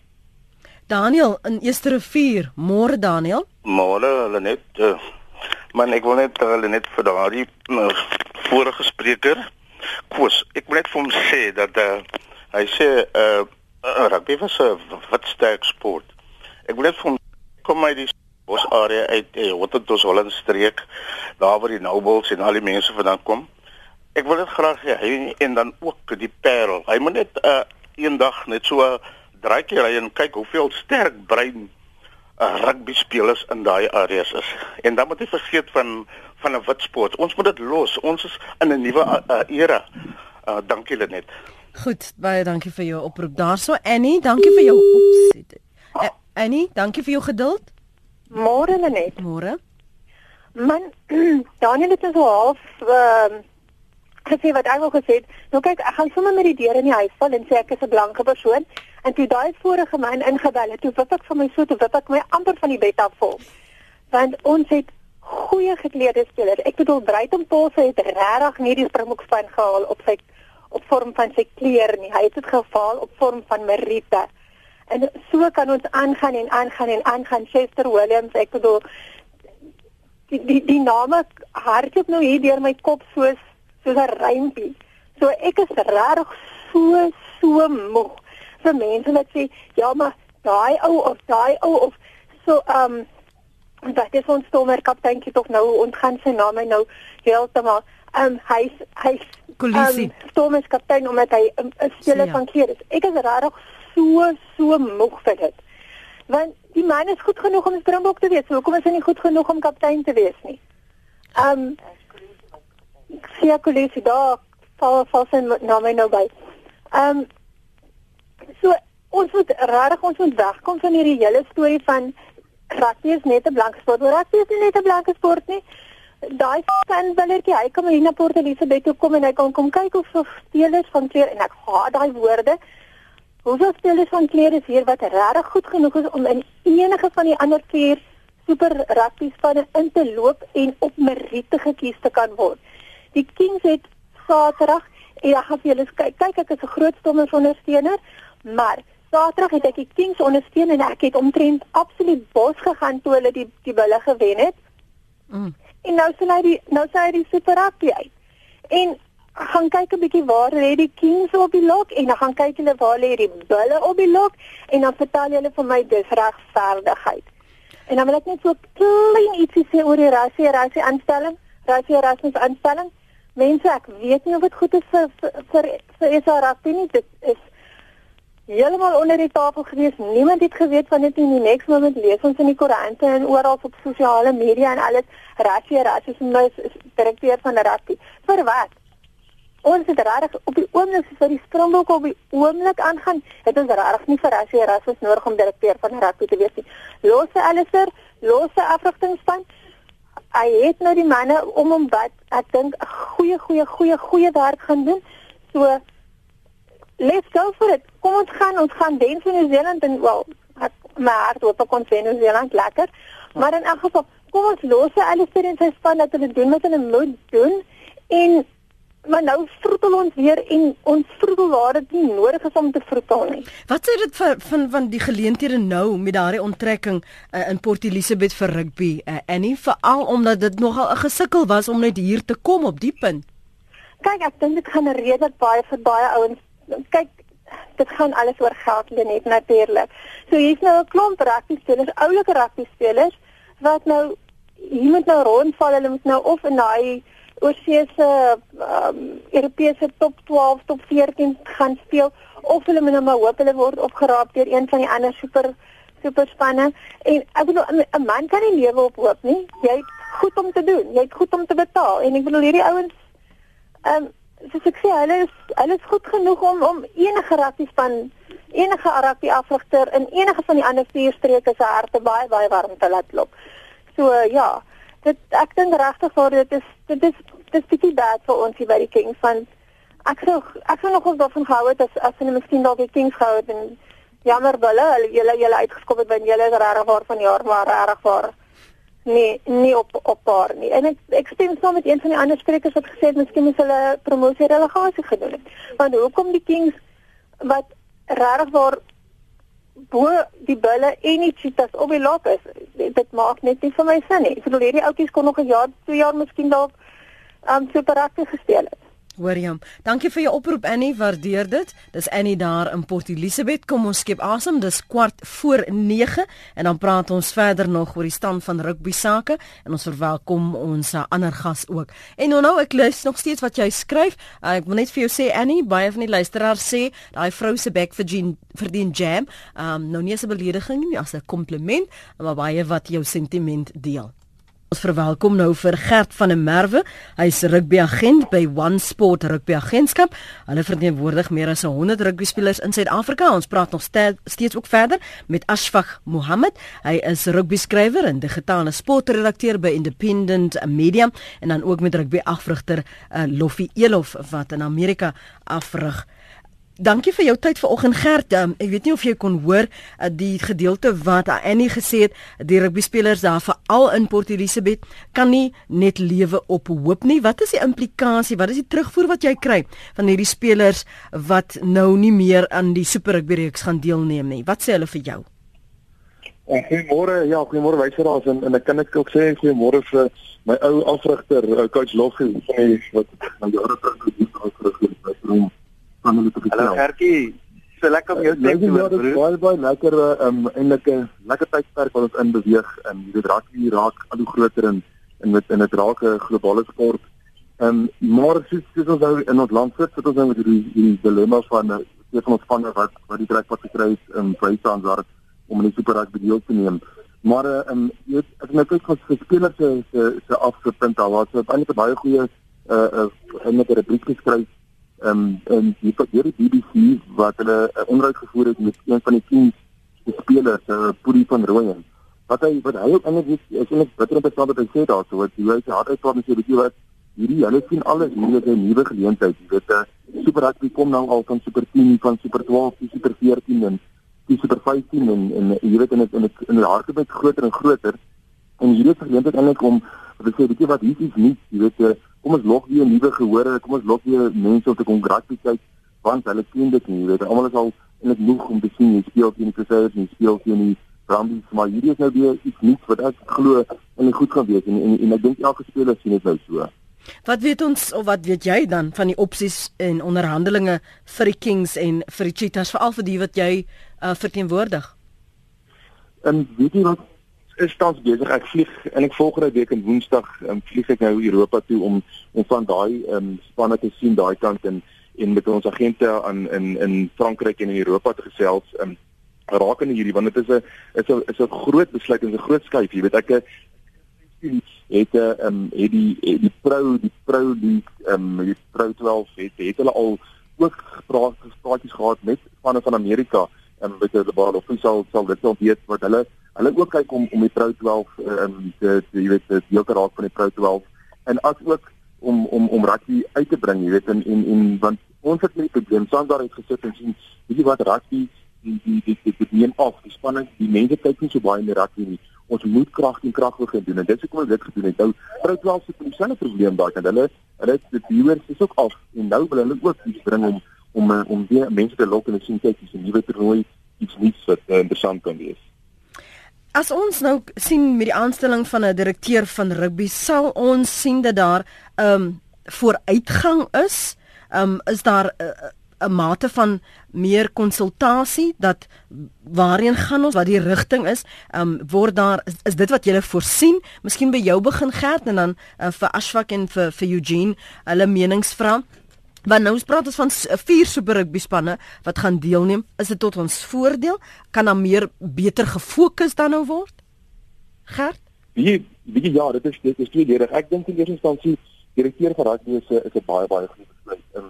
Daniel in Eerste Rivier, môre Daniel. Môre, hulle net uh, man ek wil net hulle net vir daardie uh, vorige spreker Koos, ek wil net vir hom sê dat uh, hy sê uh, uh rugby was 'n wat sterk sport. Ek wil net vir hom kom uit die bos area uit eh, Hottentots Holland streek daar waar die nobles en al die mense vandaan kom. Ek wil dit graag hê hy en dan ook die Parel. Hy moet net 'n uh, eendag net so 'n draaitjie ry en kyk hoeveel sterk brein uh, rugby spelers in daai areas is. En dan moet jy vergeet van van 'n wit sport. Ons moet dit los. Ons is in 'n nuwe uh, era. Uh, dankie Lenet. Goed, baie dankie vir jou oproep daarso. Annie, dankie vir jou opset. Annie, dankie vir jou geduld. Môre net. Môre. Man, Daniel het so half ehm uh, gesê wat ek wou gesê het. Nou kyk, ek gaan sommer met die deur in die huis val en sê ek is 'n blanke persoon. En toe daai vorige man ingebel het, toe wip ek van my so toe wip ek my amper van die bed af vol. Want ons het goeie geklede spelers. Ek bedoel Bruiton Paul het regtig nie die Springbokspan gehaal op sy op vorm van sy kleer nie. Hy het dit gefaal op vorm van Merite. En so kan ons aangaan en aangaan en aangaan Chester Williams. Ek bedoel die die, die name hardloop nou hier deur my kop soos soos 'n reimpie. So ek is regtig so so moeg vir mense wat sê ja maar daai ou of daai ou of so ehm um, dat is ons stommer kapteintjie tog nou ons gaan sy naam nou heeltemal um, hy hy Kolisie. Um, Stommer kaptein omdat hy 'n um, speler ja. van keer is. Ek is regtig so so moeg vir dit. Want die man is goed genoeg om Springbok te wees. Hoekom is hy nie goed genoeg om kaptein te wees nie? Ehm um, Sia Kolisie daar val val sy naam nou by. Ehm um, so ons moet regtig ons moet wegkom van hierdie hele storie van rugby is net 'n blanke sport. Rugby is nie net 'n blanke sport nie. Daai van Billertjie, hy kom hier na Port Elizabeth toe kom en hy kan kom kyk of so spelers van kleur en ek haat daai woorde. Hoeveel spelers van kleur is hier wat regtig goed genoeg is om in enige van die ander vier super rugby spanne in te loop en op meriete gekies te kan word. Die Kings het Saterdag en ek gaan vir julle kyk. Kyk, ek is 'n groot stomme ondersteuner, maar Saterdag het ek die Kings ondersteun en ek het omtrent absoluut bos gegaan toe hulle die die bulle gewen het. Mm. En nou sien hy die nou sê hy die super rugby uit. En gaan kyk 'n bietjie waar lê die Kings op die lok en dan gaan kyk hulle waar lê die bulle op die lok en dan vertel hulle vir my dis regverdigheid. En dan wil ek net so klein ietsie sê oor die rasie rasie aanstelling, rasie rasie aanstelling. Mense, ek weet nie of dit goed is vir vir vir SA rugby nie. Dit is heeltemal onder die tafel gewees. Niemand het geweet van dit in die next moment lees ons in die koerante en oral op sosiale media en alles rasie rasie is nou direkteur van rugby. Vir wat? Ons het regtig op die oomblik vir die Springbok op die oomblik aangaan. Dit is regtig nie vir rasie rasie nodig om direkteur van rugby te wees nie. Losse Alistair, losse afrigtingspan. Hy het nou die manne om hom wat ek dink 'n goeie goeie goeie goeie werk gaan doen. So let's go for it. Kom ons gaan, ons gaan den vir New Zealand en wel, ek my hart hoop ek kon sien New Zealand lekker. Maar in elk geval, kom ons los alles vir in sy span dat hulle doen wat hulle moet doen en maar nou vroetel ons weer en ons vroetel waar dit nie nodig is om te vroetel nie. Wat sê dit van van van die geleenthede nou met daardie onttrekking uh, in Port Elizabeth vir rugby uh, en nie veral omdat dit nogal 'n gesukkel was om net hier te kom op die punt. Kyk, ek dink dit gaan 'n rede baie vir baie ouens kyk dit gaan alles oor geld net natuurlik. So hier's nou 'n klomp rugby spelers, oulike rugby spelers wat nou hier moet nou rondval, hulle moet nou of in daai oorseese um, Europese top 12, top 14 gaan speel of hulle moet nou maar hoop hulle word opgeraap deur een van die ander super super spanne. En ek bedoel 'n man kan nie lewe op hoop nie. Jy het goed om te doen. Jy het goed om te betaal en ek bedoel hierdie ouens ehm um, soos ek sê, hulle is hulle is goed genoeg om om enige rugby span, enige rugby afrigter in enige van die ander vier streke se harte baie baie warm te laat klop. So ja, dit ek dink regtig vir dit is dit is dit is bietjie bad vir ons hier by die Kings van ek sou ek sou nog daarvan gehou het as as hulle miskien dalk die Kings gehou het en jammer hulle hulle hulle uitgeskop het by hulle regtig waar van jaar maar regtig waar nee nie op op paar nie. En ek ek stem saam met een van die ander sprekers wat gesê het miskien moet hulle promosie relegasie gedoen het. Want hoekom die kings wat regtig waar bo die bulle en die cheetahs op die lok is dit maak net nie vir my sin nie. Ek bedoel hierdie ouetjies kon nog 'n jaar twee jaar miskien dalk um super aktief gespeel het Hoor jy hom? Dankie vir jou oproep Annie, waardeer dit. Dis Annie daar in Port Elizabeth. Kom ons skep asem. Dis kwart voor 9 en dan praat ons verder nog oor die stand van rugby sake en ons verwelkom ons uh, ander gas ook. En nou nou ek lees nog steeds wat jy skryf. Uh, ek wil net vir jou sê Annie, baie van die luisteraars sê daai vrou se bek verdien verdien jam. Um nou nie as 'n belediging nie, as 'n kompliment, maar baie wat jou sentiment deel. Ons verwelkom nou vir Gert van der Merwe. Hy's rugbyagent by One Sport Rugby Agentskap. Hulle verteenwoordig meer as 100 rugbyspelers in Suid-Afrika. Ons praat nog steeds ook verder met Ashfaq Mohammed. Hy is rugbyskrywer en digitale sportredakteur by Independent Media en dan ook met rugbyafrigter uh, Loffie Elof wat in Amerika afrig. Dankie vir jou tyd vanoggend Gert. Um, ek weet nie of jy kon hoor uh, die gedeelte wat Annie gesê het, die rugby spelers daar veral in Port Elizabeth kan nie net lewe op hoop nie. Wat is die implikasie? Wat is die terugvoer wat jy kry van hierdie spelers wat nou nie meer aan die Super Rugby reeks gaan deelneem nie? Wat sê hulle vir jou? Eh, goeiemôre. Ja, goeiemôre wyseraars en en ek kan net ook sê goeiemôre vir my ou afrigter, coach Loggie van die wat nou jare terug gedoen het. om van hulle te Hallo gesels. Gertjie. So lekker om jou stem te ja, hoor, dit is baie baie lekker uh, um eintlik 'n lekker tydperk wat ons in beweeg. Um jy weet rugby raak al hoe groter en en met in dit raak 'n globale sport. Um maar soos, soos ons nou in ons land sit, sit ons nou met hierdie hierdie dilemma van uh, twee van ons spanne wat wat die trekpad gekry het in Vrystaat waar om in die super rugby deel te neem. Maar uh, um jy weet as nou kyk van se spelers se se se afgepunt al wat so eintlik 'n baie goeie uh uh eintlik 'n rubriek geskryf ehm en die deur die BBC wat hulle 'n onderhoud gevoer het met een van die se spelers, uh, Puri van Rooyen. Wat hy wat hy ook eintlik is is net bitter interessant wat hy sê daarso wat hy sê hard uitpraat en sê jy wat hierdie hulle sien alles hier is 'n nuwe geleentheid. Jy weet 'n uh, super rugby kom nou al van super 10 van super 12 die super 14 en super 15 en en jy weet en dit en dit in die hardloop groter en groter en hierdie geleentheid eintlik om wat sê weet jy wat hier is nie jy weet uh, kom ons lok weer nuwe gehore kom ons lok weer mense om te kom kyk want hulle ken dit nie jy weet almal is al eintlik moeg om te sien jy speel teen die Crusaders en jy speel teen die Brumbies maar hierdie is nou weer iets nuuts wat ek glo en goed gaan wees en en, en ek dink elke speler sien dit nou so Wat weet ons of wat weet jy dan van die opsies en onderhandelinge vir die Kings en vir die Cheetahs veral vir die wat jy uh, verteenwoordig? En weet jy wat is tans besig. Ek vlieg en ek volgende week in Woensdag um, vlieg ek nou Europa toe om om van daai um, spanne te sien daai kant en en met ons agente aan in in Frankryk en in Europa te gesels. Um, rakende hierdie want dit is 'n is 'n is 'n groot besluit en 'n groot skuif. Jy weet ek het 'n um, het die het die pro die pro die ehm um, die pro 12 het het hulle al ook gepraat gesprekies gehad met spanne van Amerika en met hulle baie of sal sal dit wel weet wat hulle hulle ook kyk om om die Pro 12 ehm um, te, te jy weet te deel te raak van die Pro 12 en as ook om om om rugby uit te bring jy weet en en, en want ons het net 'n probleem Sandra het gesit en sien weet jy wat rugby die die die die, die neem af die spanning die mense kyk nie so baie in die rugby nie ons moet krag en krag begin doen en dit is hoekom ons dit gedoen het nou Pro 12 se dieselfde probleem daar kan hulle hulle die viewers is ook af en nou wil hulle ook iets bring om om om weer mense te lok en te sien kyk dis 'n nuwe toernooi iets nuuts wat uh, interessant kan wees. As ons nou sien met die aanstelling van 'n direkteur van rugby, sal ons sien dat daar 'n um, vooruitgang is. Um is daar 'n uh, 'n mate van meer konsultasie dat waarheen gaan ons wat die rigting is? Um word daar is, is dit wat jy voorsien? Miskien by jou begin gerd en dan uh, vir Ashfaq en vir vir Eugene hulle menings vra Want nou praat ons van vier super rugby spanne wat gaan deelneem. Is dit tot ons voordeel? Kan daar meer beter gefokus dan nou word? Gert? Wie wie ja, dit is dit is tweeledig. Ek dink in eerste instansie direkteur van rugby is 'n is 'n baie baie goeie besluit. En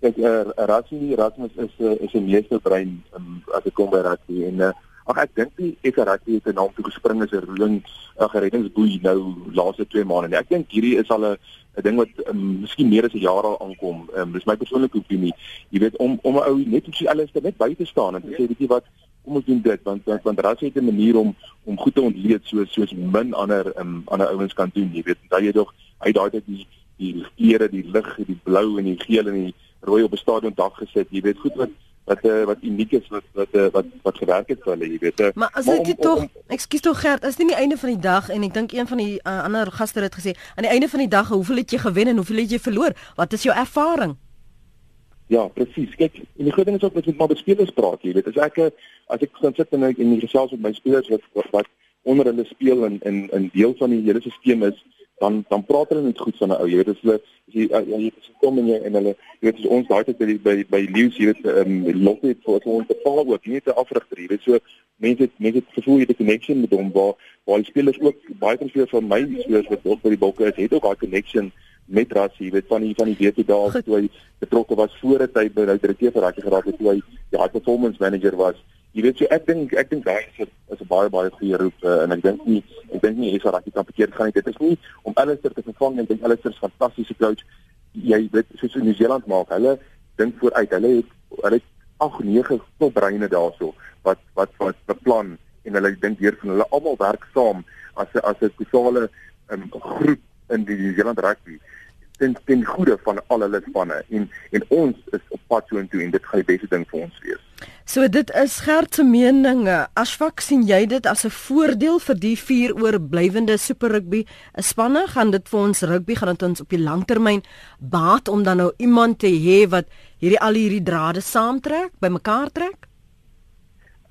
kyk, uh, Rassie Erasmus is 'n uh, is 'n meesterbrein um, as dit kom by rugby en uh, ag ek dink die FRC het 'n naam toe gespring as 'n roeling 'n reddingsboei nou laaste 2 maande. Nee, ek dink hierdie is al 'n 'n ding wat um, miskien meer as 'n jaar al aankom. Um, dis my persoonlike opinie. Jy weet om om 'n ou net op sy alles net by te staan en te sê weet jy wat kom ons doen dit want want, want ras het 'n manier om om goed te ontleed soos soos min ander um, ander ouens kan doen. Jy weet dat jy tog uit daai tyd die die kleure, die lig, die blou en die geel en die rooi op 'n stadion dak gesit. Jy weet goed wat wat uh, wat uniek is wat wat uh, wat wat gewerk het vir hulle, jy weet. Uh, maar as dit tog, ekskuus tog Gert, as dit nie einde van die dag en ek dink een van die uh, ander gaste het gesê, aan die einde van die dag, hoeveel het jy gewen en hoeveel het jy verloor? Wat is jou ervaring? Ja, presies. Kyk, en die groot ding is ook maar met spelers praat, jy weet. As ek as ek gaan sit en ek in die gesels met my spelers wat wat onder hulle speel en in in deel van die hele stelsel is, dan dan praat hulle net goed van 'n ou. Jy weet as hulle as jy ja, jy gekom en jy en hulle jy weet as ons daai tyd by by by Leeu's jy weet ehm um, lot het vir ons te val ook nie te afrigter jy weet so mense het mense het gevoel jy het 'n connection met hom waar waar die spelers ook baie veel van my spelers wat ook by die bokke is het ook daai connection met Rassie jy weet van die van die weet daar toe hy betrokke was voor dit hy by nou direkteur vir Rassie geraak het toe hy die high performance manager was jy weet so ek dink ek dink daai is 'n is 'n baie baie goeie roep uh, en ek dink nie ek dink nie Esa Rakkie kan verkeerd gaan nie. Dit is nie om Alistair te vervang en dink Alistair is fantastiese coach. Jy weet soos in Nieu-Seeland maak hulle dink vooruit. Hulle het hulle het 8 9 topbreine daarso wat wat wat beplan en hulle dink weer van hulle almal werk saam as 'n as 'n totale um, groep in die Nieu-Seeland rugby. Ten ten goeie van al hulle spanne. En en ons is op pad soontoe en dit gaan die beste ding vir ons wees. So dit is Gert se mening. Asfak sien jy dit as 'n voordeel vir die vier oorblywende Super Rugby spanne? Gaan dit vir ons rugby gaan dit ons op die langtermyn baat om dan nou iemand te hê wat hierdie al hierdie drade saamtrek, bymekaar trek?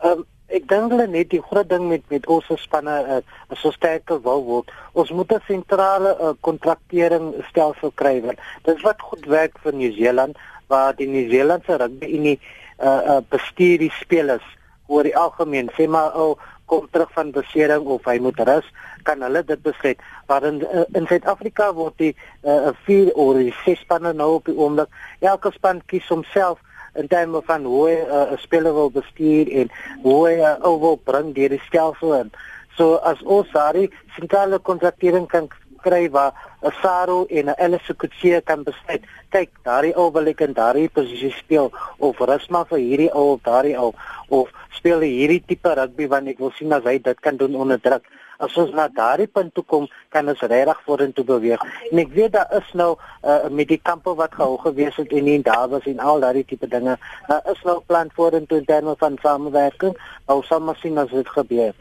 Ehm um, ek dink hulle net die groot ding met met ons spanne uh, is so sterker wil word. Ons moet 'n sentrale uh, kontraktering stelsel kry. Dit is wat goed werk vir Nieu-Seeland waar die Nieu-Seelandse rugby unie uh, uh, bestuur die spelers oor die algemeen. Sê maar oh, kom terug van besering of hy moet rus, kan hulle dit besluit. Maar in uh, in Suid-Afrika word die uh, vier oor die ses spanne nou op die oomblik. Elke span kies homself in terme van hoe hy uh, 'n speler wil bestuur en hoe hy uh, wil bring deur die stelsel in. So as ons daai sentrale kontraktering kan kry waar 'n Saro en 'n Ellis Kutsie kan besluit, kyk, daardie ou wil ek in daardie posisie speel of Rusma vir hierdie ou of daardie ou of speel hierdie tipe rugby want ek wil sien as hy dit kan doen onder druk as ons na daardie punt toe kom, kan ons regtig vorentoe beweeg. En ek weet daar is nou uh, met die kampe wat gehou gewees het en en daar was en al daardie tipe dinge. Daar is nou plan vorentoe in terme van samewerking. Ons sal maar sien as dit gebeur.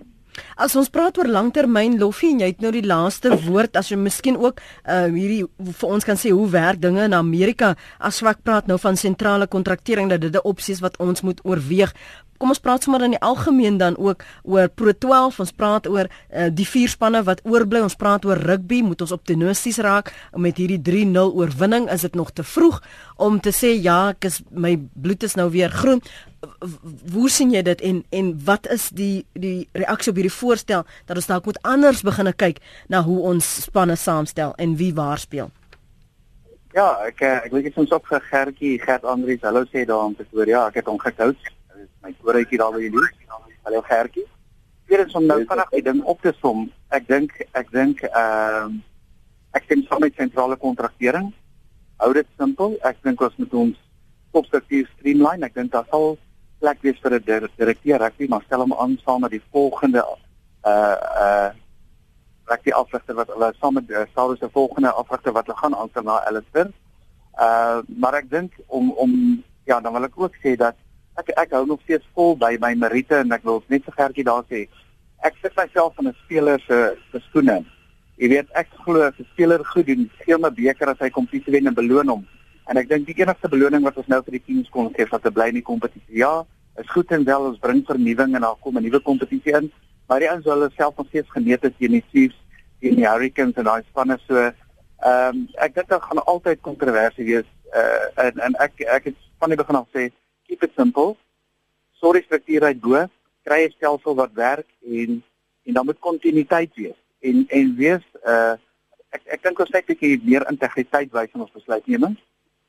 As ons praat oor langtermyn loffie en jy het nou die laaste woord as jy miskien ook uh hierdie vir ons kan sê hoe werk dinge in Amerika as ek praat nou van sentrale kontraktering dat dit 'n opsie is wat ons moet oorweeg kom ons praat sommer in die algemeen dan ook oor Pro 12. Ons praat oor uh, die vier spanne wat oorbly. Ons praat oor rugby. Moet ons optimisties raak met hierdie 3-0 oorwinning? Is dit nog te vroeg om te sê ja, ek is my bloed is nou weer groen? Hoe sien jy dit en en wat is die die reaksie op hierdie voorstel dat ons dalk moet anders begine kyk na hoe ons spanne saamstel en wie waar speel? Ja, ek ek weet jy soms ook vir Gertjie, Gert Andrius, hallo sê daar te hoor. Ja, ek het hom gekou my koortjie daar by die nuus. Hallo Gertjie. Hier is om nou vanaand die ding op te som. Ek dink ek dink ehm uh, ek stem saam met sentrale kontraktering. Hou dit simpel. Ek dink ons moet ons opstruktuur streamline. Ek dink daar sal plek wees vir 'n direkteur rugby, maar stel hom aan saam met die volgende uh uh rugby afrigter wat hulle saam met uh, sal is die volgende afrigter wat hulle gaan aanstel na Ellisburg. Uh maar ek dink om om ja, dan wil ek ook sê dat ek ek hou nog steeds vol by my Merite en ek wil net so gertjie daar sê. Ek sit myself in 'n speler se se skoene. Jy weet ek glo as 'n speler goed doen, gee hom 'n beker as hy kompetisie wen en beloon hom. En ek dink die enigste beloning wat ons nou vir die teams kon gee, is dat hulle bly in die kompetisie. Ja, is goed en wel ons bring vernuwing en daar kom 'n nuwe kompetisie in, maar die ouens hulle self nog steeds geneet het teen die Chiefs, teen die Hurricanes en daai spanne so. Ehm um, ek dink daar gaan altyd kontroversie wees uh en en ek ek het van die begin af sê keep it simple. Sorry struktuur uit bo, kry 'n stelsel wat werk en en dan moet kontinuïteit wees. En en wees uh ek ek dink ons net 'n bietjie meer integriteit wys in ons besluitneming.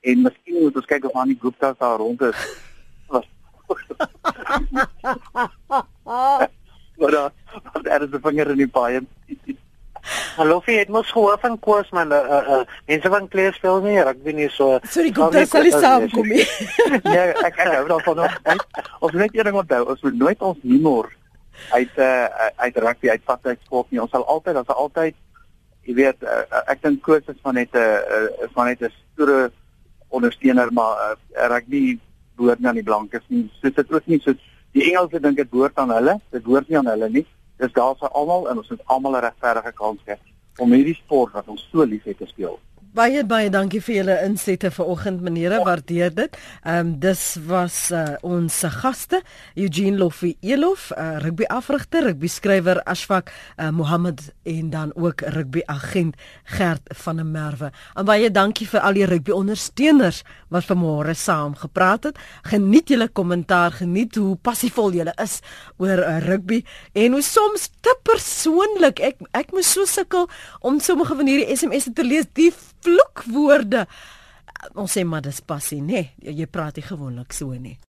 En miskien moet ons kyk of aan die Gupta's daar rond is. Maar daar, daar is 'n vinger in die paai. Hallo, jy het mos gehoor van Koos man, uh, uh, mense van Kleer speel nie, weet nie so. Sorry, kom daar sal jy saamkom nie. Ja, ek ek hou daarvan nog. Ons net een ding onthou, ons moet nooit ons humor uit uh, uit rugby uitvat uit sport nie. Ons sal altyd, ons sal altyd jy weet, uh, ek dink Koos is van net 'n uh, is van net 'n stoere ondersteuner, maar uh, rugby behoort nie aan die blankes nie. So dit is nie so die Engelse dink dit behoort aan hulle, dit behoort nie aan hulle nie. Dis daar vir almal en ons moet almal 'n regverdige kans gee om hierdie sport wat ons so liefhet te speel. Baie baie dankie vir julle insette vanoggend meneere, waardeer dit. Ehm um, dis was uh, ons gaste, Eugene Loffie Elof, uh, rugby afrigter, rugby skrywer Ashfaq uh, Mohammed en dan ook rugby agent Gert van der Merwe. En baie dankie vir al die rugby ondersteuners wat vanmôre saam gepraat het. Geniet julle kommentaar, geniet hoe passievol julle is oor uh, rugby en hoe soms te persoonlik. Ek ek moes so sukkel om sommige van hierdie SMS'e te lees. Die vloekwoorde. Ons sê maar dis passie, nê? Nee, jy praat nie gewoonlik so nie.